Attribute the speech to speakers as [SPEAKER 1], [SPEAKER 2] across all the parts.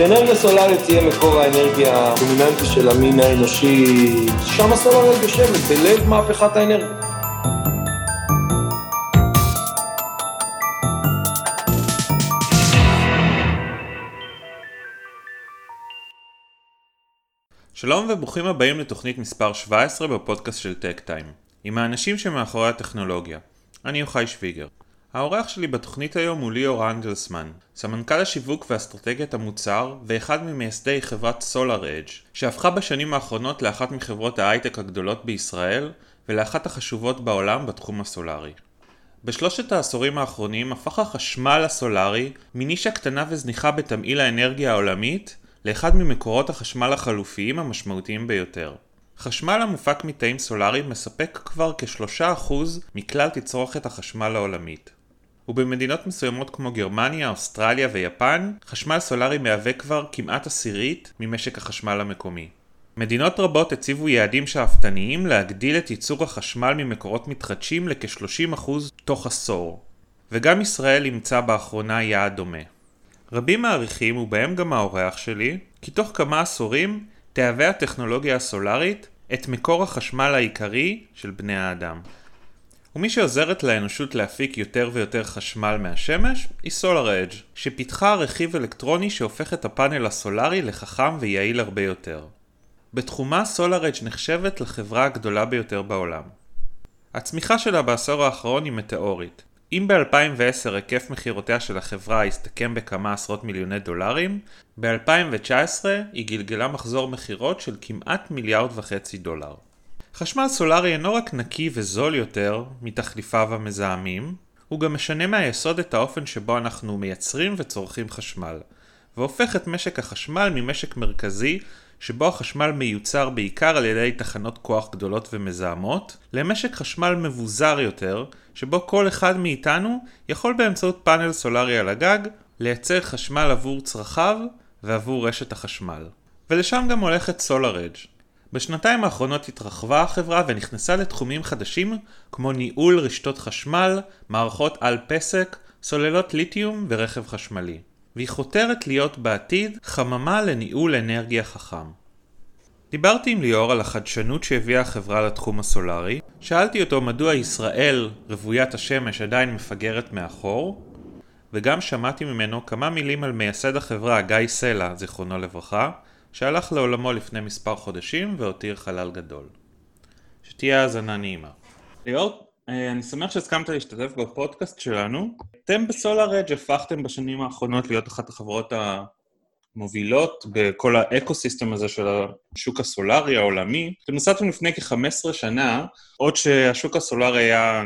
[SPEAKER 1] ספק שאנרגיה סולארית תהיה מקור האנרגיה הדומיננטי של המין האנושי, שם הסולארית יושבת, בלב מהפכת האנרגיה.
[SPEAKER 2] שלום וברוכים הבאים לתוכנית מספר 17 בפודקאסט של טק טיים, עם האנשים שמאחורי הטכנולוגיה. אני יוחאי שוויגר. האורח שלי בתוכנית היום הוא ליאור אנגלסמן, סמנכ"ל השיווק ואסטרטגיית המוצר ואחד ממייסדי חברת אדג' שהפכה בשנים האחרונות לאחת מחברות ההייטק הגדולות בישראל ולאחת החשובות בעולם בתחום הסולארי. בשלושת העשורים האחרונים הפך החשמל הסולארי מנישה קטנה וזניחה בתמהיל האנרגיה העולמית לאחד ממקורות החשמל החלופיים המשמעותיים ביותר. חשמל המופק מתאים סולאריים מספק כבר כ-3% מכלל תצרוכת החשמל העולמית. ובמדינות מסוימות כמו גרמניה, אוסטרליה ויפן, חשמל סולארי מהווה כבר כמעט עשירית ממשק החשמל המקומי. מדינות רבות הציבו יעדים שאפתניים להגדיל את ייצור החשמל ממקורות מתחדשים לכ-30% תוך עשור. וגם ישראל אימצה באחרונה יעד דומה. רבים מעריכים, ובהם גם האורח שלי, כי תוך כמה עשורים תהווה הטכנולוגיה הסולארית את מקור החשמל העיקרי של בני האדם. ומי שעוזרת לאנושות להפיק יותר ויותר חשמל מהשמש היא SolarEdge, שפיתחה רכיב אלקטרוני שהופך את הפאנל הסולארי לחכם ויעיל הרבה יותר. בתחומה SolarEdge נחשבת לחברה הגדולה ביותר בעולם. הצמיחה שלה בעשור האחרון היא מטאורית. אם ב-2010 היקף מכירותיה של החברה הסתכם בכמה עשרות מיליוני דולרים, ב-2019 היא גלגלה מחזור מכירות של כמעט מיליארד וחצי דולר. חשמל סולארי אינו רק נקי וזול יותר מתחליפיו המזהמים, הוא גם משנה מהיסוד את האופן שבו אנחנו מייצרים וצורכים חשמל, והופך את משק החשמל ממשק מרכזי שבו החשמל מיוצר בעיקר על ידי תחנות כוח גדולות ומזהמות, למשק חשמל מבוזר יותר, שבו כל אחד מאיתנו יכול באמצעות פאנל סולארי על הגג לייצר חשמל עבור צרכיו ועבור רשת החשמל. ולשם גם הולכת SolarEdge. בשנתיים האחרונות התרחבה החברה ונכנסה לתחומים חדשים כמו ניהול רשתות חשמל, מערכות על פסק, סוללות ליתיום ורכב חשמלי. והיא חותרת להיות בעתיד חממה לניהול אנרגיה חכם. דיברתי עם ליאור על החדשנות שהביאה החברה לתחום הסולארי, שאלתי אותו מדוע ישראל, רוויית השמש, עדיין מפגרת מאחור, וגם שמעתי ממנו כמה מילים על מייסד החברה, גיא סלע, זיכרונו לברכה, שהלך לעולמו לפני מספר חודשים והותיר חלל גדול. שתהיה האזנה נעימה. ליאור, אה, אני שמח שהסכמת להשתתף בפודקאסט שלנו. אתם בסולאר-אדג' הפכתם בשנים האחרונות להיות אחת החברות המובילות בכל האקו-סיסטם הזה של השוק הסולארי העולמי. אתם נוסדתם לפני כ-15 שנה, עוד שהשוק הסולארי היה,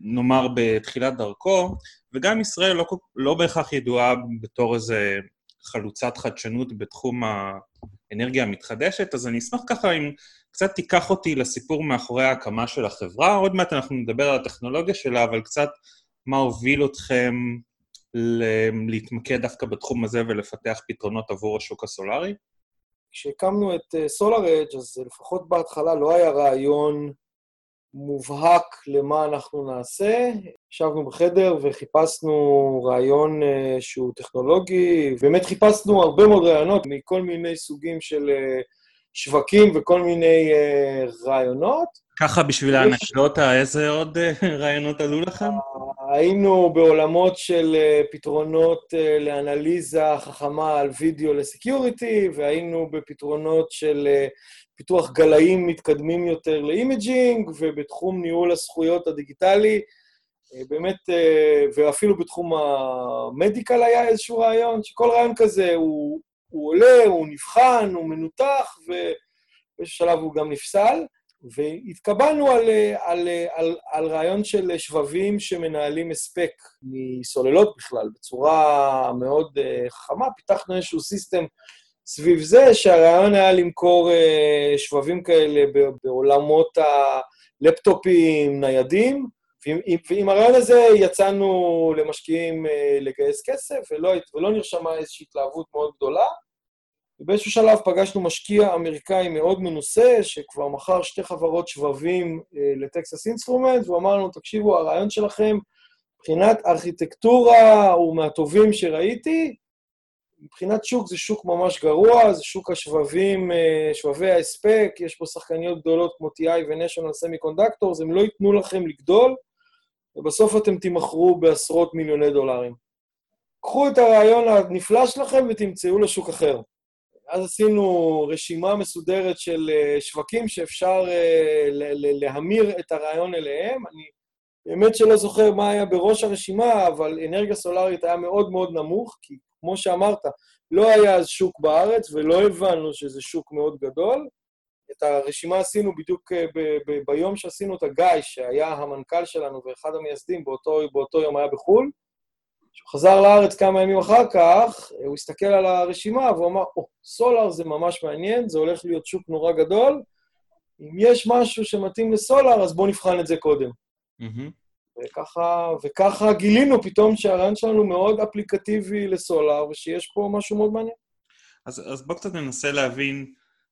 [SPEAKER 2] נאמר, בתחילת דרכו, וגם ישראל לא, לא בהכרח ידועה בתור איזה חלוצת חדשנות בתחום האנרגיה המתחדשת, אז אני אשמח ככה אם קצת תיקח אותי לסיפור מאחורי ההקמה של החברה. עוד מעט אנחנו נדבר על הטכנולוגיה שלה, אבל קצת מה הוביל אתכם להתמקד דווקא בתחום הזה ולפתח פתרונות עבור השוק הסולארי?
[SPEAKER 1] כשהקמנו את SolarEdge, אה, אז לפחות בהתחלה לא היה רעיון מובהק למה אנחנו נעשה. ישבנו בחדר וחיפשנו רעיון uh, שהוא טכנולוגי, באמת חיפשנו הרבה מאוד רעיונות מכל מיני סוגים של uh, שווקים וכל מיני uh, רעיונות.
[SPEAKER 2] ככה בשביל האנקדוטה, איזה עוד רעיונות עלו לכם?
[SPEAKER 1] היינו בעולמות של פתרונות לאנליזה חכמה על וידאו לסקיוריטי, והיינו בפתרונות של פיתוח גלאים מתקדמים יותר ל imaging, ובתחום ניהול הזכויות הדיגיטלי, באמת, ואפילו בתחום ה medical היה איזשהו רעיון, שכל רעיון כזה הוא, הוא עולה, הוא נבחן, הוא מנותח, ובאיזשהו שלב הוא גם נפסל. והתקבענו על, על, על, על רעיון של שבבים שמנהלים הספק מסוללות בכלל, בצורה מאוד חכמה. פיתחנו איזשהו system סביב זה, שהרעיון היה למכור שבבים כאלה בעולמות הלפטופים ניידים, ועם הרעיון הזה יצאנו למשקיעים לגייס כסף, ולא, ולא נרשמה איזושהי התלהבות מאוד גדולה. ובאיזשהו שלב פגשנו משקיע אמריקאי מאוד מנוסה, שכבר מכר שתי חברות שבבים לטקסס אינסטרומנט, והוא אמר לנו, תקשיבו, הרעיון שלכם מבחינת ארכיטקטורה הוא מהטובים שראיתי, מבחינת שוק זה שוק ממש גרוע, זה שוק השבבים, אה, שבבי ההספק, יש פה שחקניות גדולות כמו TI ו-National Semiconductors, הם לא ייתנו לכם לגדול, ובסוף אתם תימכרו בעשרות מיליוני דולרים. קחו את הרעיון הנפלא שלכם ותמצאו לשוק אחר. אז עשינו רשימה מסודרת של אה, שווקים שאפשר אה, להמיר את הרעיון אליהם. אני באמת שלא זוכר מה היה בראש הרשימה, אבל אנרגיה סולארית היה מאוד מאוד נמוך, כי כמו שאמרת, לא היה אז שוק בארץ ולא הבנו שזה שוק מאוד גדול. את הרשימה עשינו בדיוק אה, ב- ב- ביום שעשינו את הגיא, שהיה המנכ"ל שלנו ואחד המייסדים, באותו, באותו יום היה בחו"ל. כשהוא חזר לארץ כמה ימים אחר כך, הוא הסתכל על הרשימה והוא אמר, או, oh, סולאר זה ממש מעניין, זה הולך להיות שוק נורא גדול. אם יש משהו שמתאים לסולאר, אז בואו נבחן את זה קודם. Mm-hmm. וככה, וככה גילינו פתאום שהרעיון שלנו מאוד אפליקטיבי לסולאר, ושיש פה משהו מאוד מעניין.
[SPEAKER 2] אז, אז בוא קצת ננסה להבין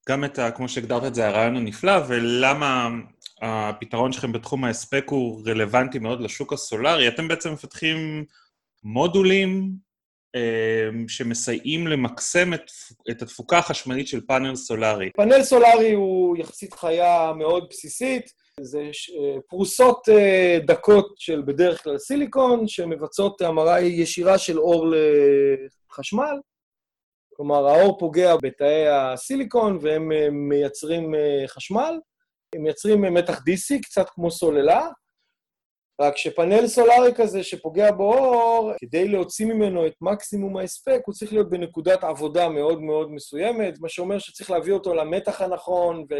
[SPEAKER 2] גם את ה... כמו שהגדרת את זה, הרעיון הנפלא, ולמה הפתרון שלכם בתחום ההספק הוא רלוונטי מאוד לשוק הסולארי. אתם בעצם מפתחים מודולים שמסייעים למקסם את, את התפוקה החשמלית של פאנל סולארי.
[SPEAKER 1] פאנל סולארי הוא יחסית חיה מאוד בסיסית. זה אה, פרוסות אה, דקות של בדרך כלל סיליקון, שמבצעות המרה ישירה של אור לחשמל. כלומר, האור פוגע בתאי הסיליקון והם אה, מייצרים חשמל. הם מייצרים מתח DC, קצת כמו סוללה, רק שפאנל סולארי כזה שפוגע באור, כדי להוציא ממנו את מקסימום ההספק, הוא צריך להיות בנקודת עבודה מאוד מאוד מסוימת, מה שאומר שצריך להביא אותו למתח הנכון, ו...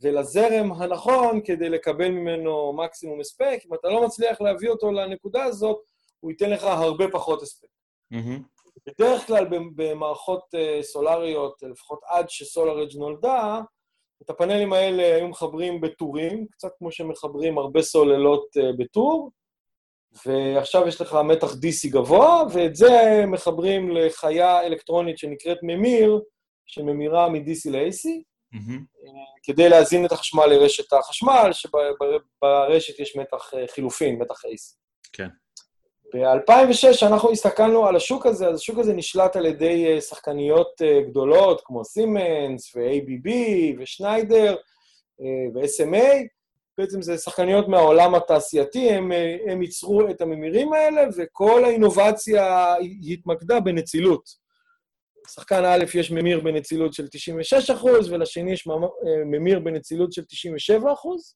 [SPEAKER 1] ולזרם הנכון כדי לקבל ממנו מקסימום הספק. אם אתה לא מצליח להביא אותו לנקודה הזאת, הוא ייתן לך הרבה פחות הספק. Mm-hmm. בדרך כלל במערכות uh, סולריות, לפחות עד שסולארג' נולדה, את הפאנלים האלה היו מחברים בטורים, קצת כמו שמחברים הרבה סוללות uh, בטור, ועכשיו יש לך מתח DC גבוה, ואת זה מחברים לחיה אלקטרונית שנקראת ממיר, שממירה מ-DC ל-AC, mm-hmm. כדי להזין את החשמל לרשת החשמל, שברשת יש מתח אה, חילופין, מתח AC.
[SPEAKER 2] כן.
[SPEAKER 1] ב-2006, אנחנו הסתכלנו על השוק הזה, אז השוק הזה נשלט על ידי אה, שחקניות גדולות כמו סימנס ו-ABB ושניידר ו-SMA. בעצם זה שחקניות מהעולם התעשייתי, הם, הם ייצרו את הממירים האלה, וכל האינובציה התמקדה בנצילות. לשחקן א' יש ממיר בנצילות של 96 אחוז, ולשני יש אה, ממיר בנצילות של 97 אחוז.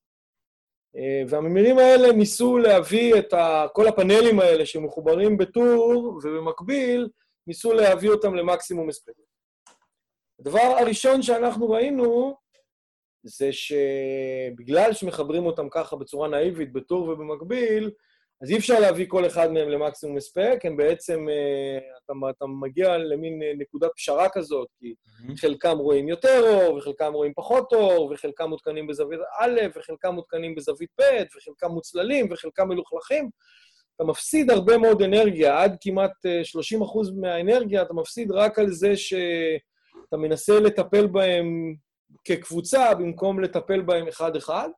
[SPEAKER 1] אה, והממירים האלה ניסו להביא את. כל הפאנלים האלה שמחוברים בטור ובמקביל, ניסו להביא אותם למקסימום הספק. הדבר הראשון שאנחנו ראינו זה שבגלל שמחברים אותם ככה בצורה נאיבית, בטור ובמקביל, אז אי אפשר להביא כל אחד מהם למקסימום הספק, הם בעצם, אה, אתה, אתה מגיע למין אה, נקודת פשרה כזאת, כי mm-hmm. חלקם רואים יותר אור, וחלקם רואים פחות אור, וחלקם מותקנים בזווית א', וחלקם מותקנים בזווית ב', וחלקם מוצללים, וחלקם מלוכלכים. אתה מפסיד הרבה מאוד אנרגיה, עד כמעט 30% אה, מהאנרגיה, אתה מפסיד רק על זה שאתה מנסה לטפל בהם כקבוצה, במקום לטפל בהם אחד-אחד.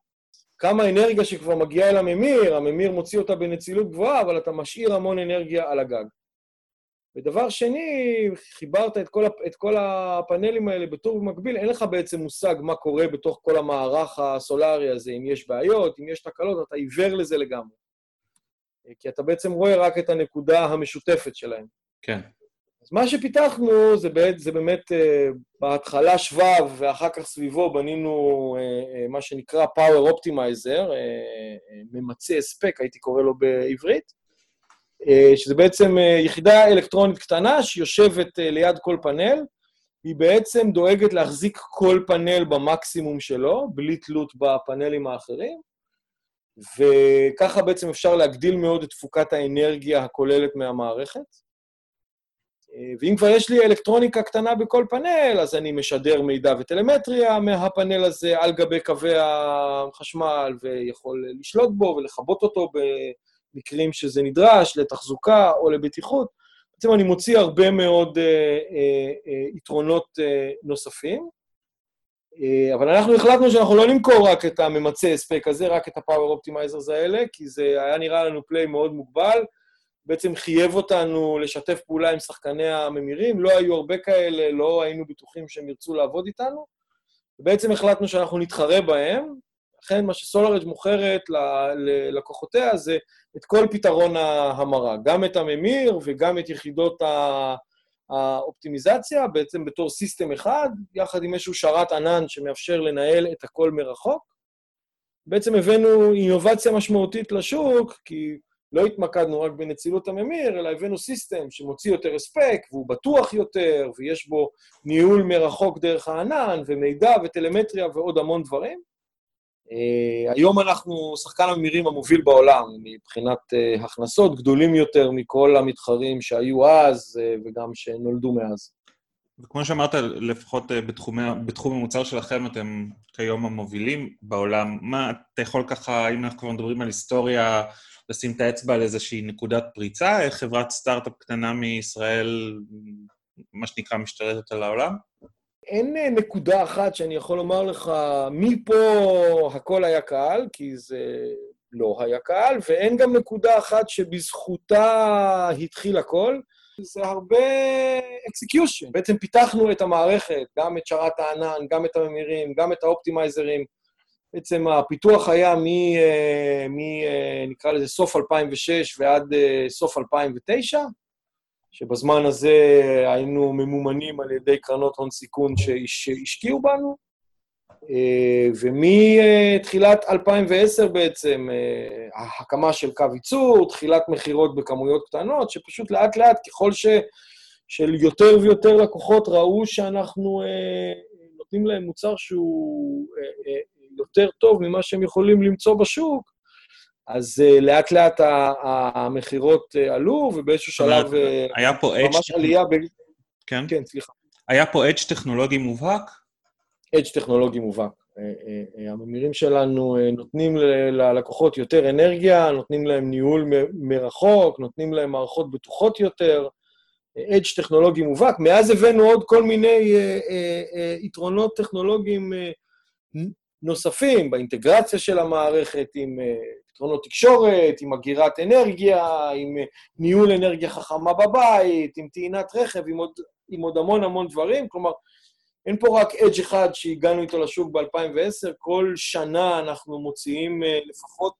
[SPEAKER 1] כמה אנרגיה שכבר מגיעה אל הממיר, הממיר מוציא אותה בנצילות גבוהה, אבל אתה משאיר המון אנרגיה על הגג. ודבר שני, חיברת את כל, את כל הפאנלים האלה בטור במקביל, אין לך בעצם מושג מה קורה בתוך כל המערך הסולארי הזה, אם יש בעיות, אם יש תקלות, אתה עיוור לזה לגמרי. כי אתה בעצם רואה רק את הנקודה המשותפת שלהם.
[SPEAKER 2] כן.
[SPEAKER 1] אז מה שפיתחנו זה, באמת, זה באמת uh, בהתחלה שבב, ואחר כך סביבו בנינו uh, uh, מה שנקרא Power Optimizer, uh, uh, ממצה הספק, הייתי קורא לו בעברית, uh, שזה בעצם uh, יחידה אלקטרונית קטנה שיושבת uh, ליד כל פאנל, היא בעצם דואגת להחזיק כל פאנל במקסימום שלו, בלי תלות בפאנלים האחרים, וככה בעצם אפשר להגדיל מאוד את תפוקת האנרגיה הכוללת מהמערכת. ואם כבר יש לי אלקטרוניקה קטנה בכל פאנל, אז אני משדר מידע וטלמטריה מהפאנל הזה על גבי קווי החשמל, ויכול לשלוט בו ולכבות אותו במקרים שזה נדרש, לתחזוקה או לבטיחות. בעצם אני מוציא הרבה מאוד אה, אה, אה, יתרונות אה, נוספים. אה, אבל אנחנו החלטנו שאנחנו לא נמכור רק את הממצה הספק הזה, רק את ה-Power Optimizers האלה, כי זה היה נראה לנו פליי מאוד מוגבל. בעצם חייב אותנו לשתף פעולה עם שחקני הממירים, לא היו הרבה כאלה, לא היינו בטוחים שהם ירצו לעבוד איתנו, ובעצם החלטנו שאנחנו נתחרה בהם, לכן מה שסולאר-אדג' מוכרת ללקוחותיה זה את כל פתרון ההמרה, גם את הממיר וגם את יחידות האופטימיזציה, בעצם בתור system אחד, יחד עם איזשהו שרת ענן שמאפשר לנהל את הכל מרחוק. בעצם הבאנו אינובציה משמעותית לשוק, כי לא התמקדנו רק בנצילות הממיר, אלא הבאנו system שמוציא יותר הספק, והוא בטוח יותר, ויש בו ניהול מרחוק דרך הענן, ומידע וטלמטריה ועוד המון דברים. Uh, היום אנחנו שחקן הממירים המוביל בעולם מבחינת uh, הכנסות, גדולים יותר מכל המתחרים שהיו אז uh, וגם שנולדו מאז.
[SPEAKER 2] וכמו שאמרת, לפחות בתחומי, בתחום המוצר שלכם, אתם כיום המובילים בעולם. מה, אתה יכול ככה, אם אנחנו כבר מדברים על היסטוריה, לשים את האצבע על איזושהי נקודת פריצה? איך חברת סטארט-אפ קטנה מישראל, מה שנקרא, משתלטת על העולם?
[SPEAKER 1] אין אה, נקודה אחת שאני יכול לומר לך, מפה הכל היה קל, כי זה לא היה קל, ואין גם נקודה אחת שבזכותה התחיל הכל. זה הרבה execution. בעצם פיתחנו את המערכת, גם את שרת הענן, גם את הממירים, גם את האופטימייזרים. בעצם הפיתוח היה מ... אה, מ אה, נקרא לזה סוף 2006 ועד סוף 2009. שבזמן הזה היינו ממומנים על ידי קרנות הון סיכון שהשקיעו בנו, אה, ומתחילת 2010 בעצם, אה, הקמה של קו ייצור, תחילת מכירות בכמויות קטנות, שפשוט לאט-לאט, ככל ש... של יותר ויותר לקוחות ראו שאנחנו אה, נותנים להם מוצר שהוא יותר טוב ממה שהם יכולים למצוא בשוק, אז uh, לאט לאט המכירות uh, עלו, ובאיזשהו שלב...
[SPEAKER 2] היה פה אדג'...
[SPEAKER 1] ממש עלייה ב...
[SPEAKER 2] כן?
[SPEAKER 1] כן, סליחה.
[SPEAKER 2] היה פה אדג' טכנולוגי מובהק?
[SPEAKER 1] אדג' טכנולוגי מובהק. הממירים שלנו נותנים ללקוחות יותר אנרגיה, נותנים להם ניהול מרחוק, נותנים להם מערכות בטוחות יותר. אדג' טכנולוגי מובהק. מאז הבאנו עוד כל מיני יתרונות טכנולוגיים נוספים באינטגרציה של המערכת עם פתרונות תקשורת, עם אגירת אנרגיה, עם אה, ניהול אנרגיה חכמה בבית, עם טעינת רכב, עם עוד, עם עוד המון המון דברים. כלומר, אין פה רק אדג' אחד שהגענו איתו לשוק ב-2010, כל שנה אנחנו מוציאים uh, לפחות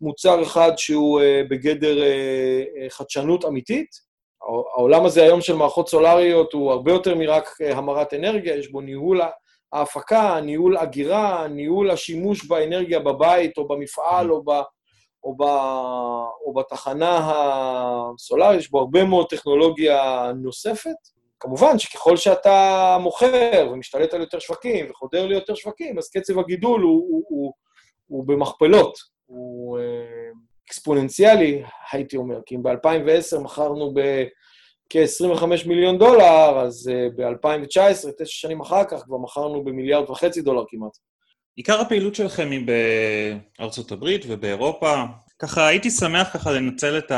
[SPEAKER 1] מוצר אחד שהוא בגדר חדשנות אמיתית. העולם הזה היום של מערכות סולריות הוא הרבה יותר מרק המרת אנרגיה, יש בו ניהול ההפקה, ניהול אגירה, ניהול השימוש באנרגיה בבית או במפעל או, ב, או, ב, או בתחנה הסולארית, יש בו הרבה מאוד טכנולוגיה נוספת. כמובן שככל שאתה מוכר ומשתלט על יותר שווקים וחודר ליותר שווקים, אז קצב הגידול הוא, הוא, הוא, הוא במכפלות, הוא אה, אקספוננציאלי, הייתי אומר, כי אם ב-2010 מכרנו ב... כ-25 מיליון דולר, אז uh, ב-2019, תשע שנים אחר כך, כבר מכרנו במיליארד וחצי דולר כמעט.
[SPEAKER 2] עיקר הפעילות שלכם היא בארצות הברית ובאירופה. ככה הייתי שמח ככה לנצל את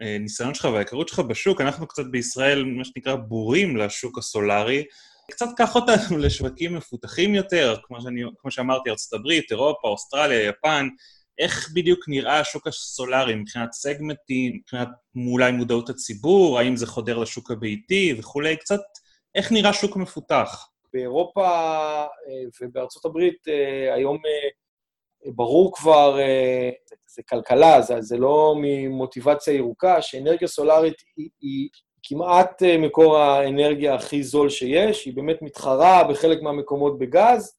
[SPEAKER 2] הניסיון שלך וההיכרות שלך בשוק. אנחנו קצת בישראל, מה שנקרא, בורים לשוק הסולארי. קצת קח אותנו לשווקים מפותחים יותר, כמו, שאני, כמו שאמרתי, ארצות הברית, אירופה, אוסטרליה, יפן. איך בדיוק נראה השוק הסולארי מבחינת סגמנטים, מבחינת אולי מודעות הציבור, האם זה חודר לשוק הביתי וכולי, קצת איך נראה שוק מפותח?
[SPEAKER 1] באירופה אה, ובארצות הברית אה, היום אה, ברור כבר, זה, זה כלכלה, זה, זה לא ממוטיבציה ירוקה, שאנרגיה סולארית היא, היא כמעט מקור האנרגיה הכי זול שיש, היא באמת מתחרה בחלק מהמקומות בגז,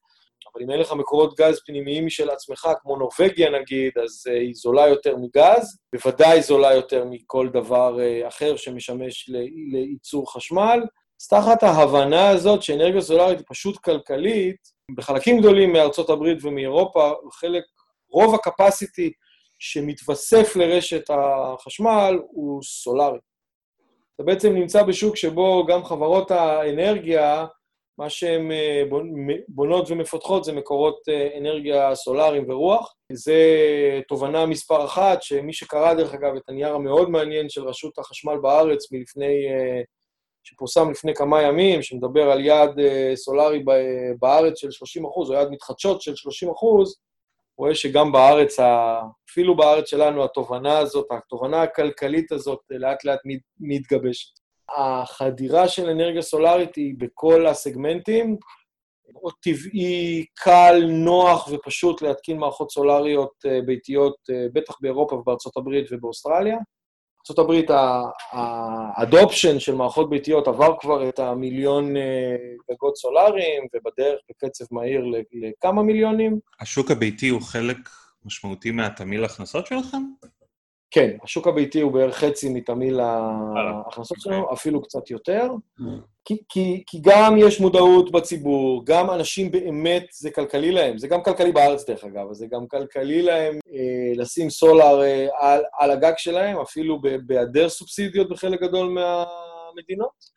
[SPEAKER 1] אבל אם אין לך מקורות גז פנימיים משל עצמך, כמו נורבגיה נגיד, אז uh, היא זולה יותר מגז, בוודאי זולה יותר מכל דבר uh, אחר שמשמש לייצור חשמל. אז תחת ההבנה הזאת שאנרגיה סולארית היא פשוט כלכלית, בחלקים גדולים מארצות הברית ומאירופה, חלק, רוב הקפסיטי שמתווסף לרשת החשמל הוא סולארי. אתה בעצם נמצא בשוק שבו גם חברות האנרגיה מה שהן אה, בונות ומפתחות זה מקורות אה, אנרגיה סולאריים ורוח. זה תובנה מספר אחת, שמי שקרא, דרך אגב, את הנייר המאוד מעניין של רשות החשמל בארץ מלפני, אה, שפורסם לפני כמה ימים, שמדבר על יעד סולארי בארץ של 30 אחוז, או יעד מתחדשות של 30 אחוז, רואה שגם בארץ, אפילו בארץ שלנו, התובנה הזאת, התובנה הכלכלית הזאת, לאט לאט מתגבשת. החדירה של אנרגיה סולארית היא בכל הסגמנטים, מאוד טבעי, קל, נוח ופשוט להתקין מערכות סולריות אה, ביתיות, אה, בטח באירופה ובארצות הברית ובאוסטרליה. בארה"ב האדופשן של מערכות ביתיות עבר כבר את המיליון אה, גגות סולאריים, ובדרך בקצב מהיר לכמה מיליונים.
[SPEAKER 2] השוק הביתי הוא חלק משמעותי מהתמהיל ההכנסות שלכם?
[SPEAKER 1] כן, השוק הביתי הוא בערך חצי מתמהיל ההכנסות שלנו, אוקיי. אפילו קצת יותר. כי, כי, כי גם יש מודעות בציבור, גם אנשים באמת, זה כלכלי להם, זה גם כלכלי בארץ דרך אגב, זה גם כלכלי להם אה, לשים סולאר אה, על, על הגג שלהם, אפילו בהיעדר סובסידיות בחלק גדול מהמדינות.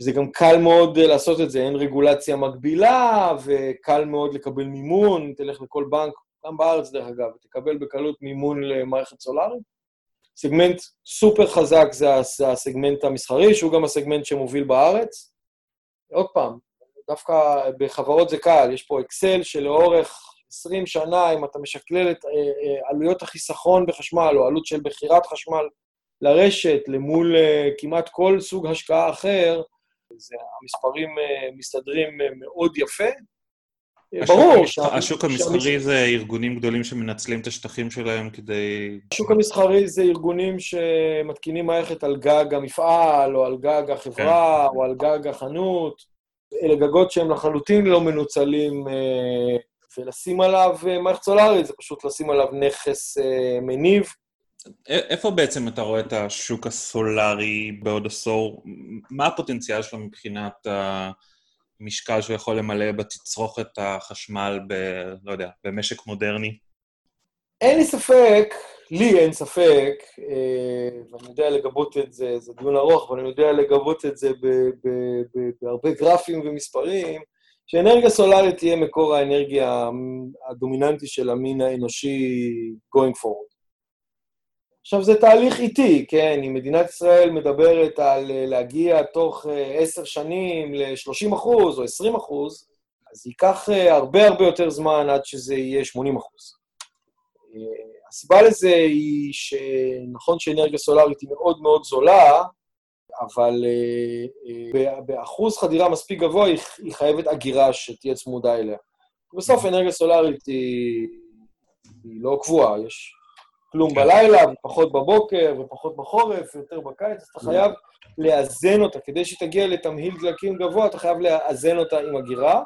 [SPEAKER 1] זה גם קל מאוד אה, לעשות את זה, אין רגולציה מקבילה, וקל מאוד לקבל מימון, תלך לכל בנק, גם בארץ דרך אגב, ותקבל בקלות מימון למערכת סולארית. סגמנט סופר חזק זה הסגמנט המסחרי, שהוא גם הסגמנט שמוביל בארץ. עוד פעם, דווקא בחברות זה קל, יש פה אקסל שלאורך 20 שנה, אם אתה משקלל את אה, אה, עלויות החיסכון בחשמל, או עלות של מכירת חשמל לרשת, למול אה, כמעט כל סוג השקעה אחר, זה, המספרים מסתדרים מאוד יפה.
[SPEAKER 2] ברור. השוק המסחרי זה ארגונים גדולים שמנצלים את השטחים שלהם כדי...
[SPEAKER 1] השוק המסחרי זה ארגונים שמתקינים מערכת על גג המפעל, או על גג החברה, כן. או על גג החנות. אלה גגות שהם לחלוטין לא מנוצלים, אה, ולשים עליו אה, מערכת סולארית זה פשוט לשים עליו נכס אה, מניב.
[SPEAKER 2] איפה בעצם אתה רואה את השוק הסולארי בעוד עשור? מה הפוטנציאל שלו מבחינת ה... משקל שהוא יכול למלא בתצרוכת החשמל ב... לא יודע, במשק מודרני?
[SPEAKER 1] אין לי ספק, לי אין ספק, אה, ואני יודע לגבות את זה, זה דיון ארוך, אבל אני יודע לגבות את זה בהרבה גרפים ומספרים, שאנרגיה סולארית תהיה מקור האנרגיה הדומיננטי של המין האנושי going forward. עכשיו, זה תהליך איטי, כן? אם מדינת ישראל מדברת על אה, להגיע תוך אה, עשר שנים ל-30 אחוז או 20 אחוז, אז ייקח אה, הרבה הרבה יותר זמן עד שזה יהיה 80 אחוז. הסיבה לזה היא שנכון שאנרגיה סולארית היא מאוד מאוד זולה, אבל באחוז חדירה מספיק גבוה היא חייבת אגירה שתהיה צמודה אליה. בסוף אנרגיה סולארית היא, היא לא קבועה, יש כלום כן. בלילה, ופחות בבוקר, ופחות בחורף, ויותר בקיץ, אז אתה חייב לאזן אותה. כדי שתגיע לתמהיל דלקים גבוה, אתה חייב לאזן אותה עם אגירה.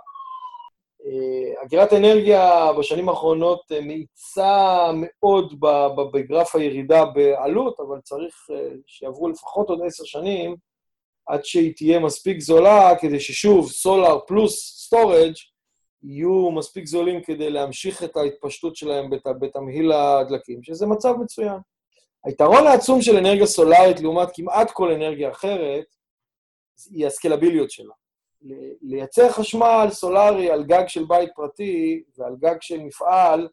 [SPEAKER 1] אה, אגירת אנרגיה בשנים האחרונות אה, מאיצה מאוד בגרף הירידה בעלות, אבל צריך אה, שיעברו לפחות עוד עשר שנים עד שהיא תהיה מספיק זולה, כדי ששוב, solar plus storage יהיו מספיק זולים כדי להמשיך את ההתפשטות שלהם בת, בתמהיל הדלקים, שזה מצב מצוין. היתרון העצום של אנרגיה סולארית לעומת כמעט כל אנרגיה אחרת, היא הסקלביליות שלה. לייצר חשמל סולארי על גג של בית פרטי ועל גג של מפעל,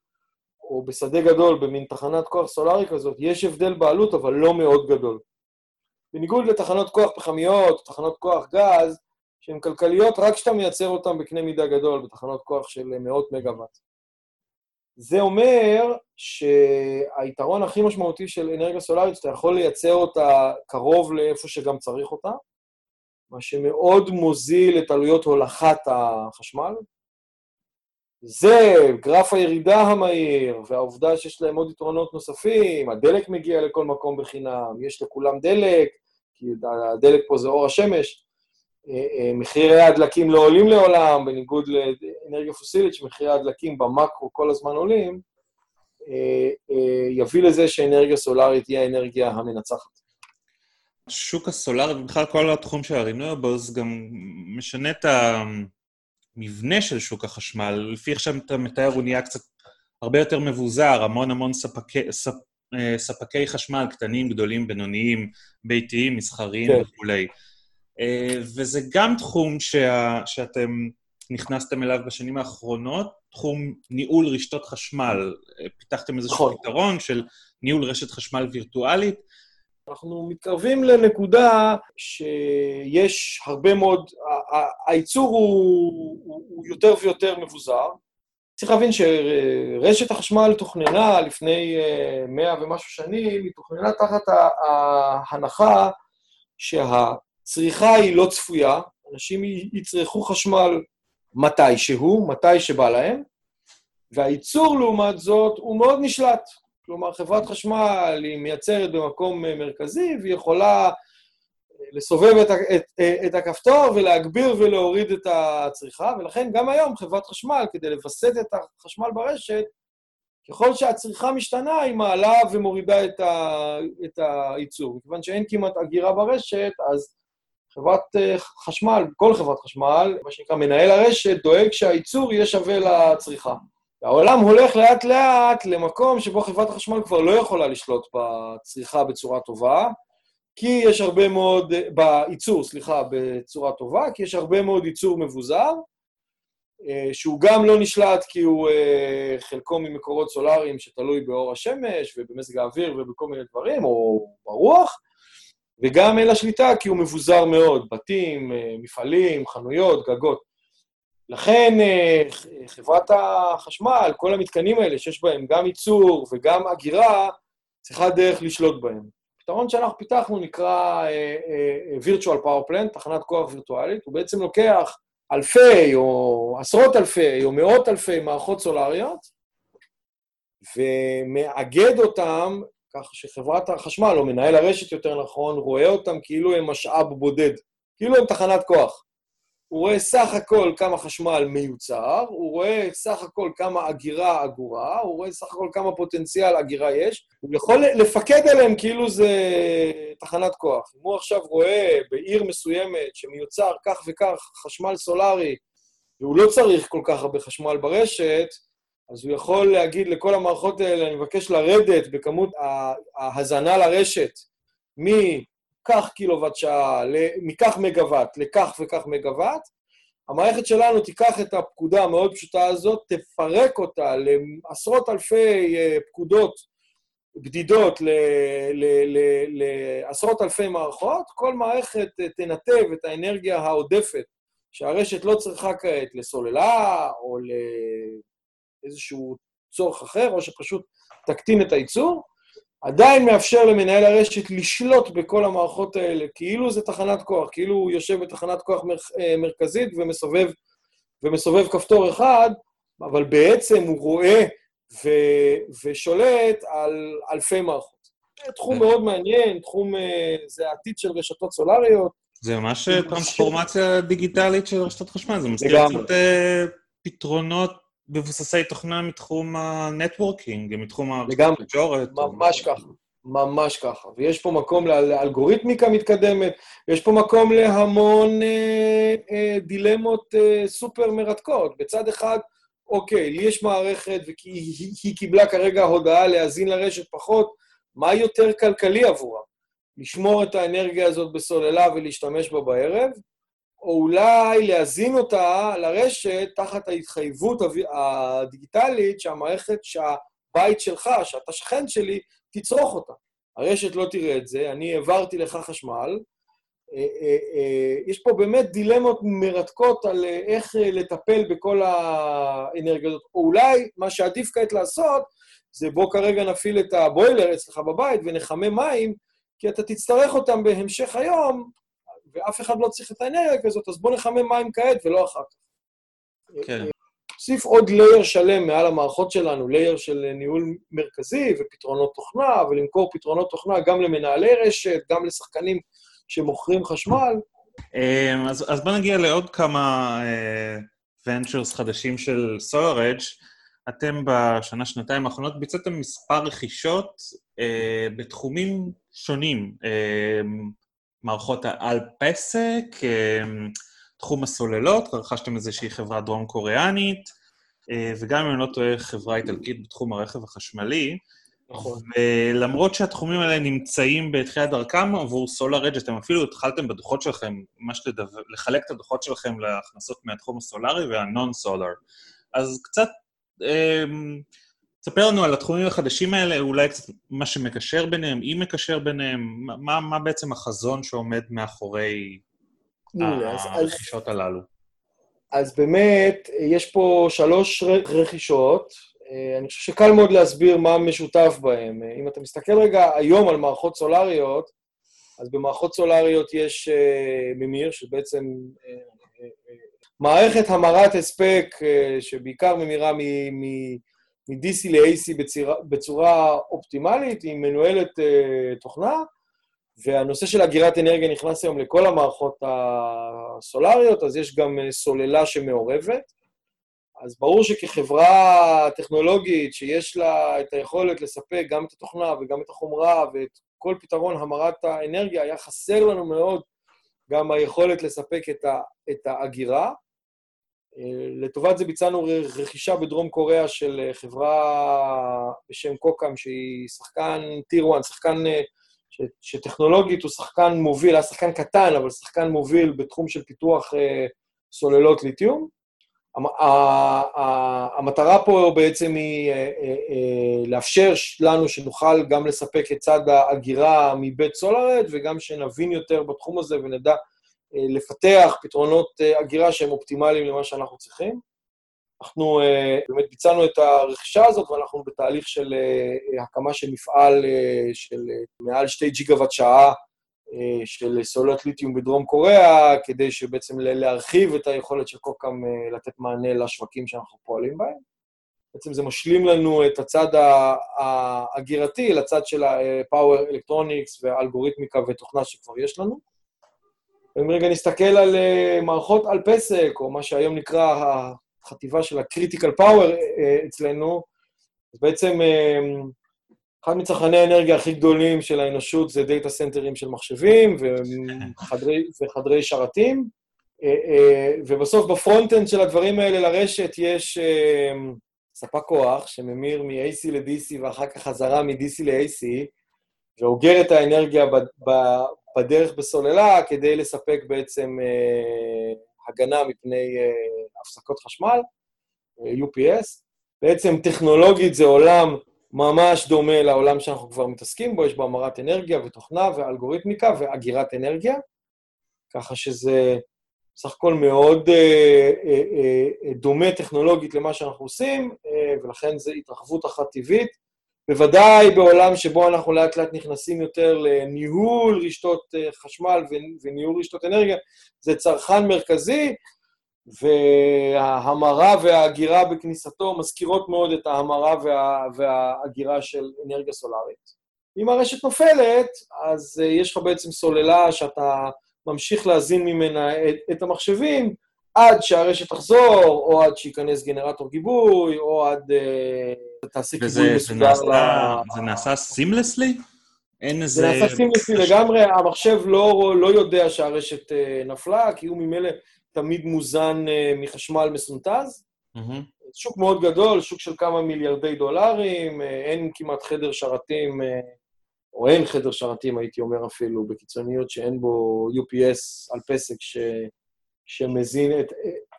[SPEAKER 1] או בשדה גדול, במין תחנת כוח סולארי כזאת, יש הבדל בעלות, אבל לא מאוד גדול. בניגוד לתחנות כוח פחמיות, תחנות כוח גז, שהן כלכליות רק כשאתה מייצר אותן בקנה מידה גדול, בתחנות כוח של מאות מגוואט. זה אומר שהיתרון הכי משמעותי של אנרגיה סולארית, שאתה יכול לייצר אותה קרוב לאיפה שגם צריך אותה, מה שמאוד מוזיל את עלויות הולכת החשמל. זה גרף הירידה המהיר, והעובדה שיש להם עוד יתרונות נוספים, הדלק מגיע לכל מקום בחינם, יש לכולם דלק, כי הדלק פה זה אור השמש, מחירי הדלקים לא עולים לעולם, בניגוד לאנרגיה פוסילית, שמחירי הדלקים במקרו כל הזמן עולים, אה, יביא לזה שאנרגיה סולארית תהיה האנרגיה המנצחת.
[SPEAKER 2] שוק הסולארי, ובכלל כל התחום של הרינויבוס, גם משנה את המבנה של שוק החשמל. לפי איך שאתה מתאר, הוא נהיה קצת הרבה יותר מבוזר, המון המון ספקי, ספ, ספקי חשמל, קטנים, גדולים, בינוניים, ביתיים, מסחריים כן. וכולי. אה, וזה גם תחום שה, שאתם נכנסתם אליו בשנים האחרונות, תחום ניהול רשתות חשמל. אה, פיתחתם איזשהו נכון. פתרון של ניהול רשת חשמל וירטואלית.
[SPEAKER 1] אנחנו מתקרבים לנקודה שיש הרבה מאוד, הייצור הוא, הוא, הוא יותר ויותר מבוזר, צריך להבין שרשת החשמל תוכננה לפני מאה ומשהו שנים, היא תוכננה תחת ההנחה שהצריכה היא לא צפויה, אנשים יצרכו חשמל מתישהו, מתי שבא להם, והייצור, לעומת זאת, הוא מאוד נשלט. כלומר, חברת חשמל היא מייצרת במקום מרכזי, והיא יכולה לסובב את, את, את הכפתור ולהגביר ולהוריד את הצריכה, ולכן גם היום חברת חשמל, כדי לווסת את החשמל ברשת, ככל שהצריכה משתנה, היא מעלה ומורידה את, ה, את הייצור. מכיוון שאין כמעט אגירה ברשת, אז חברת חשמל, כל חברת חשמל, מה שנקרא מנהל הרשת, דואג שהייצור יהיה שווה לצריכה. והעולם הולך לאט-לאט למקום שבו חברת החשמל כבר לא יכולה לשלוט בצריכה בצורה טובה, כי יש הרבה מאוד, בייצור, סליחה, בצורה טובה, כי יש הרבה מאוד ייצור מבוזר, אה, שהוא גם לא נשלט כי הוא אה, חלקו ממקורות סולאריים שתלוי באור השמש ובמזג האוויר ובכל מיני דברים, או ברוח, וגם אין לה שליטה כי הוא מבוזר מאוד, בתים, אה, מפעלים, חנויות, גגות. לכן חברת החשמל, כל המתקנים האלה שיש בהם גם ייצור וגם אגירה, צריכה דרך לשלוט בהם. הפתרון שאנחנו פיתחנו נקרא uh, virtual power plant, תחנת כוח וירטואלית, הוא בעצם לוקח אלפי או עשרות אלפי או מאות אלפי מערכות סולריות ומאגד אותם כך שחברת החשמל, או מנהל הרשת יותר נכון, רואה אותם כאילו הם משאב בודד, כאילו הם תחנת כוח. הוא רואה סך הכל כמה חשמל מיוצר, הוא רואה סך הכל כמה אגירה אגורה, הוא רואה סך הכל כמה פוטנציאל אגירה יש, הוא יכול לפקד עליהם כאילו זה תחנת כוח. אם הוא עכשיו רואה בעיר מסוימת שמיוצר כך וכך חשמל סולארי, והוא לא צריך כל כך הרבה חשמל ברשת, אז הוא יכול להגיד לכל המערכות האלה, אני מבקש לרדת בכמות ההזנה לרשת מ... כך קילוואט שעה, מכך מגוואט לכך וכך מגוואט, המערכת שלנו תיקח את הפקודה המאוד פשוטה הזאת, תפרק אותה לעשרות אלפי אה, פקודות בדידות לעשרות אלפי מערכות, כל מערכת אה, תנתב את האנרגיה העודפת שהרשת לא צריכה כעת לסוללה או לאיזשהו צורך אחר, או שפשוט תקטין את הייצור, עדיין מאפשר למנהל הרשת לשלוט בכל המערכות האלה, כאילו זה תחנת כוח, כאילו הוא יושב בתחנת כוח מר, אה, מרכזית ומסובב, ומסובב כפתור אחד, אבל בעצם הוא רואה ו, ושולט על אלפי מערכות. זה תחום כן. מאוד מעניין, תחום, אה, זה העתיד של רשתות סולריות.
[SPEAKER 2] זה ממש טרנספורמציה דיגיטלית של רשתות חשמל, זה מזכיר קצת אה, פתרונות מבוססי תוכנה מתחום ה networking, מתחום
[SPEAKER 1] התקשורת. ממש ככה, ממש ככה. ויש פה מקום לאלגוריתמיקה מתקדמת, ויש פה מקום להמון אה, אה, דילמות אה, סופר מרתקות. בצד אחד, אוקיי, לי יש מערכת והיא היא קיבלה כרגע הודעה להאזין לרשת פחות, מה יותר כלכלי עבורה? לשמור את האנרגיה הזאת בסוללה ולהשתמש בה בערב, או אולי להזין אותה לרשת תחת ההתחייבות הדיגיטלית שהמערכת, שהבית שלך, שאתה שכן שלי, תצרוך אותה. הרשת לא תראה את זה, אני העברתי לך חשמל. אה, אה, אה, יש פה באמת דילמות מרתקות על איך לטפל בכל האנרגיה הזאת. או אולי מה שעדיף כעת לעשות, זה בוא כרגע נפעיל את הבוילר אצלך בבית ונחמם מים, כי אתה תצטרך אותם בהמשך היום ואף אחד לא צריך את האנרגיה כזאת, אז בואו נחמם מים כעת ולא אחר כך. כן. נוסיף עוד לייר שלם מעל המערכות שלנו, לייר של ניהול מרכזי ופתרונות תוכנה, ולמכור פתרונות תוכנה גם למנהלי רשת, גם לשחקנים שמוכרים חשמל.
[SPEAKER 2] אמ, אז, אז בוא נגיע לעוד כמה ונצ'רס uh, חדשים של SolarEdge. אתם בשנה, שנתיים האחרונות ביצעתם מספר רכישות uh, בתחומים שונים. Uh, מערכות על פסק, אמ, תחום הסוללות, רכשתם איזושהי חברה דרום-קוריאנית, אה, וגם אם אני לא טועה, חברה איטלקית בתחום הרכב החשמלי. נכון. ולמרות שהתחומים האלה נמצאים בתחילת דרכם עבור סולאר אדג', אתם אפילו התחלתם בדוחות שלכם, ממש לדו... לחלק את הדוחות שלכם להכנסות מהתחום הסולארי והנון סולאר. אז קצת אה, ספר לנו על התחומים החדשים האלה, אולי קצת מה שמקשר ביניהם, אם מקשר ביניהם, מה, מה בעצם החזון שעומד מאחורי הרכישות הללו?
[SPEAKER 1] אז באמת, יש פה שלוש רכישות. אני חושב שקל מאוד להסביר מה משותף בהן. אם אתה מסתכל רגע היום על מערכות סולריות, אז במערכות סולריות יש ממיר, שבעצם מערכת המרת הספק, שבעיקר ממירה מ-DC ל-AC בצורה, בצורה אופטימלית, היא מנוהלת תוכנה, והנושא של אגירת אנרגיה נכנס היום לכל המערכות הסולריות, אז יש גם סוללה שמעורבת. אז ברור שכחברה טכנולוגית שיש לה את היכולת לספק גם את התוכנה וגם את החומרה ואת כל פתרון המרת האנרגיה, היה חסר לנו מאוד גם היכולת לספק את, ה, את האגירה. לטובת זה ביצענו רכישה בדרום קוריאה של חברה בשם קוקאם, שהיא שחקן טיר 1, שחקן ש, שטכנולוגית הוא שחקן מוביל, היה שחקן קטן, אבל שחקן מוביל בתחום של פיתוח אה, סוללות ליתיום. המטרה פה בעצם היא אה, אה, אה, לאפשר לנו שנוכל גם לספק את צד ההגירה מבית סולארד, וגם שנבין יותר בתחום הזה ונדע אה, לפתח פתרונות אה, הגירה שהם אופטימליים למה שאנחנו צריכים. אנחנו uh, באמת ביצענו את הרכישה הזאת, ואנחנו בתהליך של הקמה של מפעל של מעל שתי ג'יגוואט שעה של סוללות ליתיום בדרום קוריאה, כדי שבעצם להרחיב את היכולת של קוקאם לתת מענה לשווקים שאנחנו פועלים בהם. בעצם זה משלים לנו את הצד ההגירתי לצד של ה-Power Electronics והאלגוריתמיקה ותוכנה שכבר יש לנו. אם רגע נסתכל על uh, מערכות אל פסק, או מה שהיום נקרא החטיבה של ה-critical power אה, אצלנו, אז בעצם אה, אחד מצרכני האנרגיה הכי גדולים של האנושות זה דאטה סנטרים של מחשבים וחדרי, וחדרי שרתים, אה, ובסוף ב front-end של הדברים האלה לרשת יש ספק כוח שממיר מ-AC ל-DC ואחר כך חזרה מ-DC ל-AC, ואוגר את האנרגיה בדרך בסוללה כדי לספק בעצם הגנה מפני uh, הפסקות חשמל, אה, UPS. בעצם טכנולוגית זה עולם ממש דומה לעולם שאנחנו כבר מתעסקים בו, יש בו המרת אנרגיה ותוכנה ואלגוריתמיקה ואגירת אנרגיה, ככה שזה סך הכל מאוד uh, uh, uh, דומה טכנולוגית למה שאנחנו עושים, uh, ולכן זו התרחבות אחת טבעית. בוודאי בעולם שבו אנחנו לאט לאט נכנסים יותר לניהול רשתות אה, חשמל וניהול רשתות אנרגיה, זה צרכן מרכזי, וההמרה וההגירה בכניסתו מזכירות מאוד את ההמרה וה, וההגירה של אנרגיה סולארית. אם הרשת נופלת, אז אה, יש לך בעצם סוללה שאתה ממשיך להזין ממנה את, את המחשבים, עד שהרשת תחזור, או עד שייכנס גנרטור גיבוי, או עד uh, תעשה גיבוי מסודר ל...
[SPEAKER 2] זה נעשה סימלסלי? אין איזה...
[SPEAKER 1] זה נעשה סימלסלי לגמרי, המחשב לא, לא יודע שהרשת uh, נפלה, כי הוא ממילא תמיד מוזן uh, מחשמל מסונטז. Mm-hmm. שוק מאוד גדול, שוק של כמה מיליארדי דולרים, uh, אין כמעט חדר שרתים, uh, או אין חדר שרתים, הייתי אומר אפילו, בקיצוניות שאין בו UPS על פסק ש... שמזין את,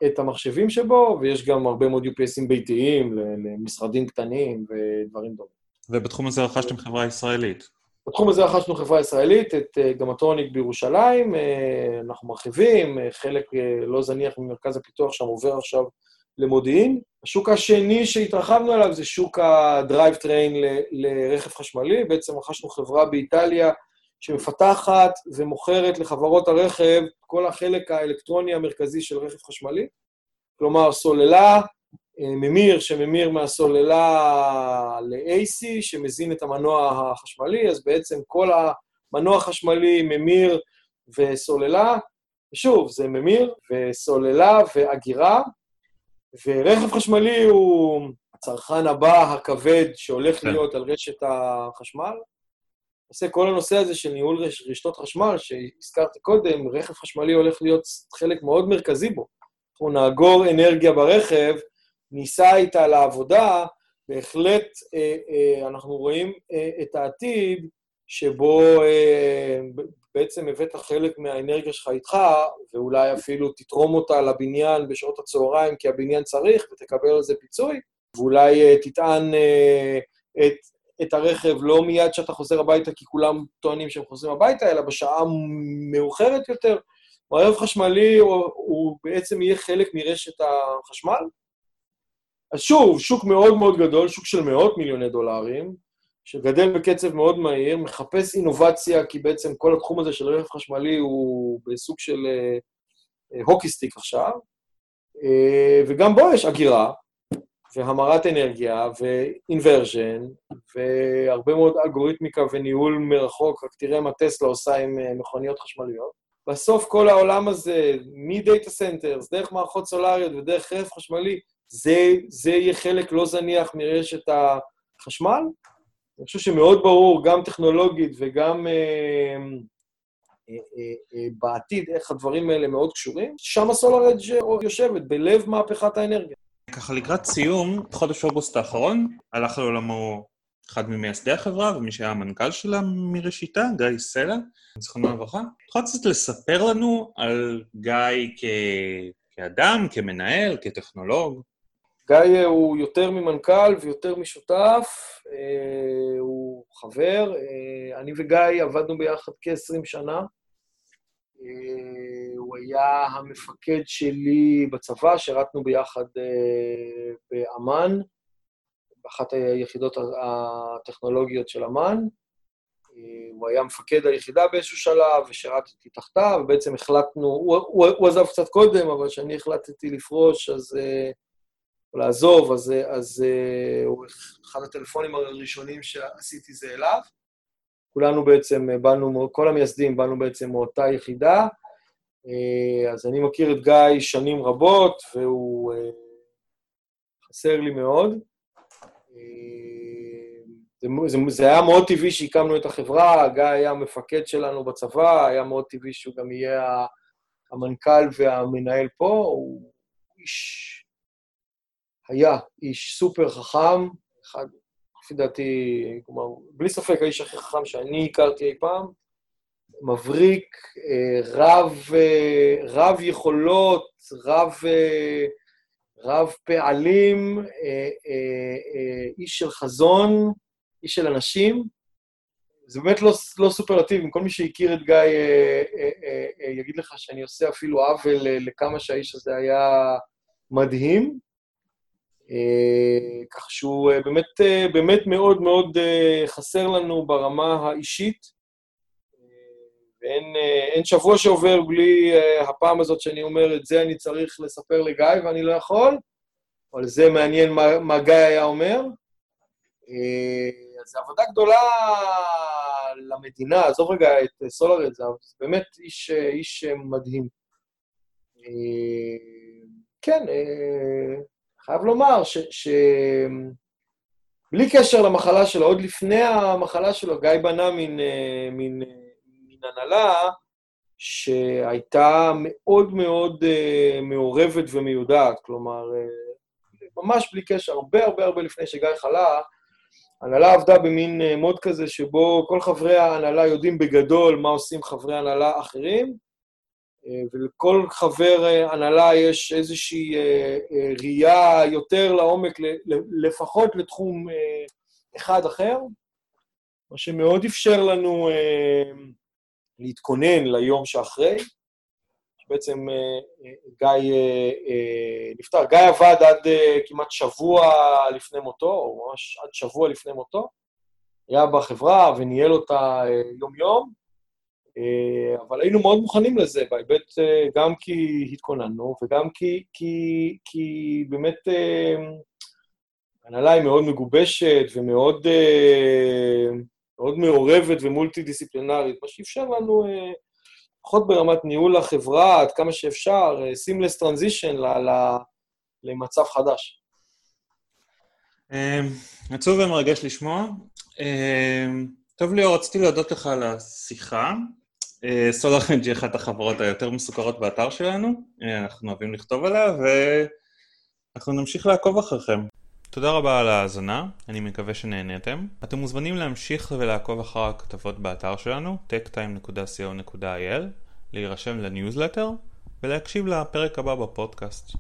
[SPEAKER 1] את המחשבים שבו, ויש גם הרבה מאוד UPSים ביתיים למשרדים קטנים ודברים דומים.
[SPEAKER 2] ובתחום הזה רכשתם חברה ישראלית.
[SPEAKER 1] בתחום הזה רכשנו חברה ישראלית, את אה, גמטרוניק בירושלים, אה, אנחנו מרחיבים, אה, חלק לא זניח ממרכז הפיתוח שם עובר עכשיו למודיעין. השוק השני שהתרחבנו אליו זה שוק ה drive train לרכב חשמלי, בעצם רכשנו חברה באיטליה שמפתחת ומוכרת לחברות הרכב כל החלק האלקטרוני המרכזי של רכב חשמלי, כלומר סוללה, אה, ממיר שממיר מהסוללה ל-AC, שמזין את המנוע החשמלי, אז בעצם כל המנוע החשמלי, ממיר וסוללה, ושוב, זה ממיר וסוללה ואגירה, ורכב חשמלי הוא הצרכן הבא הכבד שהולך כן. להיות על רשת החשמל. עושה כל הנושא הזה של ניהול רש, רשתות חשמל, שהזכרתי קודם, רכב חשמלי הולך להיות חלק מאוד מרכזי בו. אנחנו נאגור אנרגיה ברכב, ניסע איתה לעבודה, בהחלט אה, אה, אנחנו רואים אה, את העתיד שבו אה, בעצם הבאת חלק מהאנרגיה שלך איתך, ואולי אפילו תתרום אותה לבניין בשעות הצהריים, כי הבניין צריך, ותקבל על זה פיצוי, ואולי אה, תטען אה, את את הרכב לא מיד כשאתה חוזר הביתה, כי כולם טוענים שהם חוזרים הביתה, אלא בשעה מאוחרת יותר, רכב חשמלי הוא, הוא בעצם יהיה חלק מרשת החשמל. אז שוב, שוק מאוד מאוד גדול, שוק של מאות מיליוני דולרים, שגדל בקצב מאוד מהיר, מחפש אינובציה, כי בעצם כל התחום הזה של רכב חשמלי הוא בסוג של אה, hockey stick עכשיו, אה, וגם בו יש אגירה, והמרת אנרגיה, ו inversion, והרבה מאוד אלגוריתמיקה וניהול מרחוק, רק תראה מה טסלה עושה עם אה, מכוניות חשמליות. בסוף כל העולם הזה, מ data centers, דרך מערכות סולריות ודרך רכב חשמלי, זה, זה יהיה חלק לא זניח מרשת החשמל. אני חושב שמאוד ברור, גם טכנולוגית וגם אה, אה, אה, אה, בעתיד, איך הדברים האלה מאוד קשורים. שם הסולר אדג' יושבת, בלב מהפכת האנרגיה.
[SPEAKER 2] ככה לקראת סיום, חודש אוגוסט האחרון, הלך לעולמו אחד ממייסדי החברה ומי שהיה המנכ"ל שלה מראשיתה, גיא סלע, זכרונו לברכה. יכול קצת לספר לנו על גיא כ... כאדם, כמנהל, כטכנולוג?
[SPEAKER 1] גיא הוא יותר ממנכ"ל ויותר משותף, אה, הוא חבר. אה, אני וגיא עבדנו ביחד כ-20 שנה. אה, הוא היה המפקד שלי בצבא, שירתנו ביחד באמ"ן, באחת היחידות הטכנולוגיות של אמ"ן. הוא היה מפקד היחידה באיזשהו שלב, ושירתתי תחתיו, ובעצם החלטנו, הוא, הוא, הוא עזב קצת קודם, אבל כשאני החלטתי לפרוש, אז... או לעזוב, אז, אז הוא אחד הטלפונים הראשונים שעשיתי זה אליו. כולנו בעצם באנו, כל המייסדים באנו בעצם מאותה יחידה. אז אני מכיר את גיא שנים רבות, והוא חסר לי מאוד. זה, זה, זה היה מאוד טבעי שהקמנו את החברה, גיא היה המפקד שלנו בצבא, היה מאוד טבעי שהוא גם יהיה המנכ"ל והמנהל פה, הוא איש היה איש סופר חכם, אחד, לפי דעתי, כלומר, בלי ספק האיש הכי חכם שאני הכרתי אי פעם, מבריק, אה, רב, אה, רב יכולות, רב, אה, רב פעלים, איש של חזון, איש של אנשים. זה באמת לא, לא סופרלטיב, אם כל מי שהכיר את גיא יגיד לך שאני עושה אפילו עוול לכמה שהאיש הזה היה מדהים. כך שהוא באמת, באמת מאוד מאוד חסר לנו ברמה האישית, ואין שבוע שעובר בלי הפעם הזאת שאני אומר, את זה אני צריך לספר לגיא ואני לא יכול, אבל זה מעניין מה, מה גיא היה אומר. אז זו עבודה גדולה למדינה, עזוב רגע את סולארד, זה באמת איש, איש מדהים. כן, חייב לומר ש... ש... בלי קשר למחלה שלו, עוד לפני המחלה שלו, גיא בנה אה, מין, מין הנהלה שהייתה מאוד מאוד uh, מעורבת ומיודעת. כלומר, uh, ממש בלי קשר, הרבה הרבה הרבה לפני שגיא חלה, ההנהלה עבדה במין uh, מוד כזה שבו כל חברי ההנהלה יודעים בגדול מה עושים חברי הנהלה אחרים, אה, ולכל חבר אה, הנהלה יש איזושהי אה, ראייה יותר לעומק, לפחות לתחום אחד אחר, מה שמאוד אפשר לנו להתכונן ליום שאחרי. בעצם גיא נפטר. גיא עבד עד כמעט שבוע לפני מותו, או ממש עד שבוע לפני מותו. היה בחברה וניהל אותה יום-יום. אה, אבל היינו מאוד מוכנים לזה, בהיבט אה, גם כי התכוננו וגם כי, כי, כי באמת ההנהלה היא מאוד מגובשת ומאוד מאוד מעורבת ומולטי-דיסציפלינרית, מה שאפשר לנו, לפחות ברמת ניהול החברה, עד כמה שאפשר, seamless transition למצב חדש.
[SPEAKER 2] עצוב ומרגש לשמוע. טוב ליאור, רציתי להודות לך על השיחה. סולארנג' היא אחת החברות היותר מסוכרות באתר שלנו, אה, אנחנו אוהבים לכתוב עליה, ואנחנו נמשיך לעקוב אחריכם. תודה רבה על ההאזנה, אני מקווה שנהניתם. אתם מוזמנים להמשיך ולעקוב אחר הכתבות באתר שלנו, techtime.co.il, להירשם לניוזלטר ולהקשיב לפרק הבא בפודקאסט.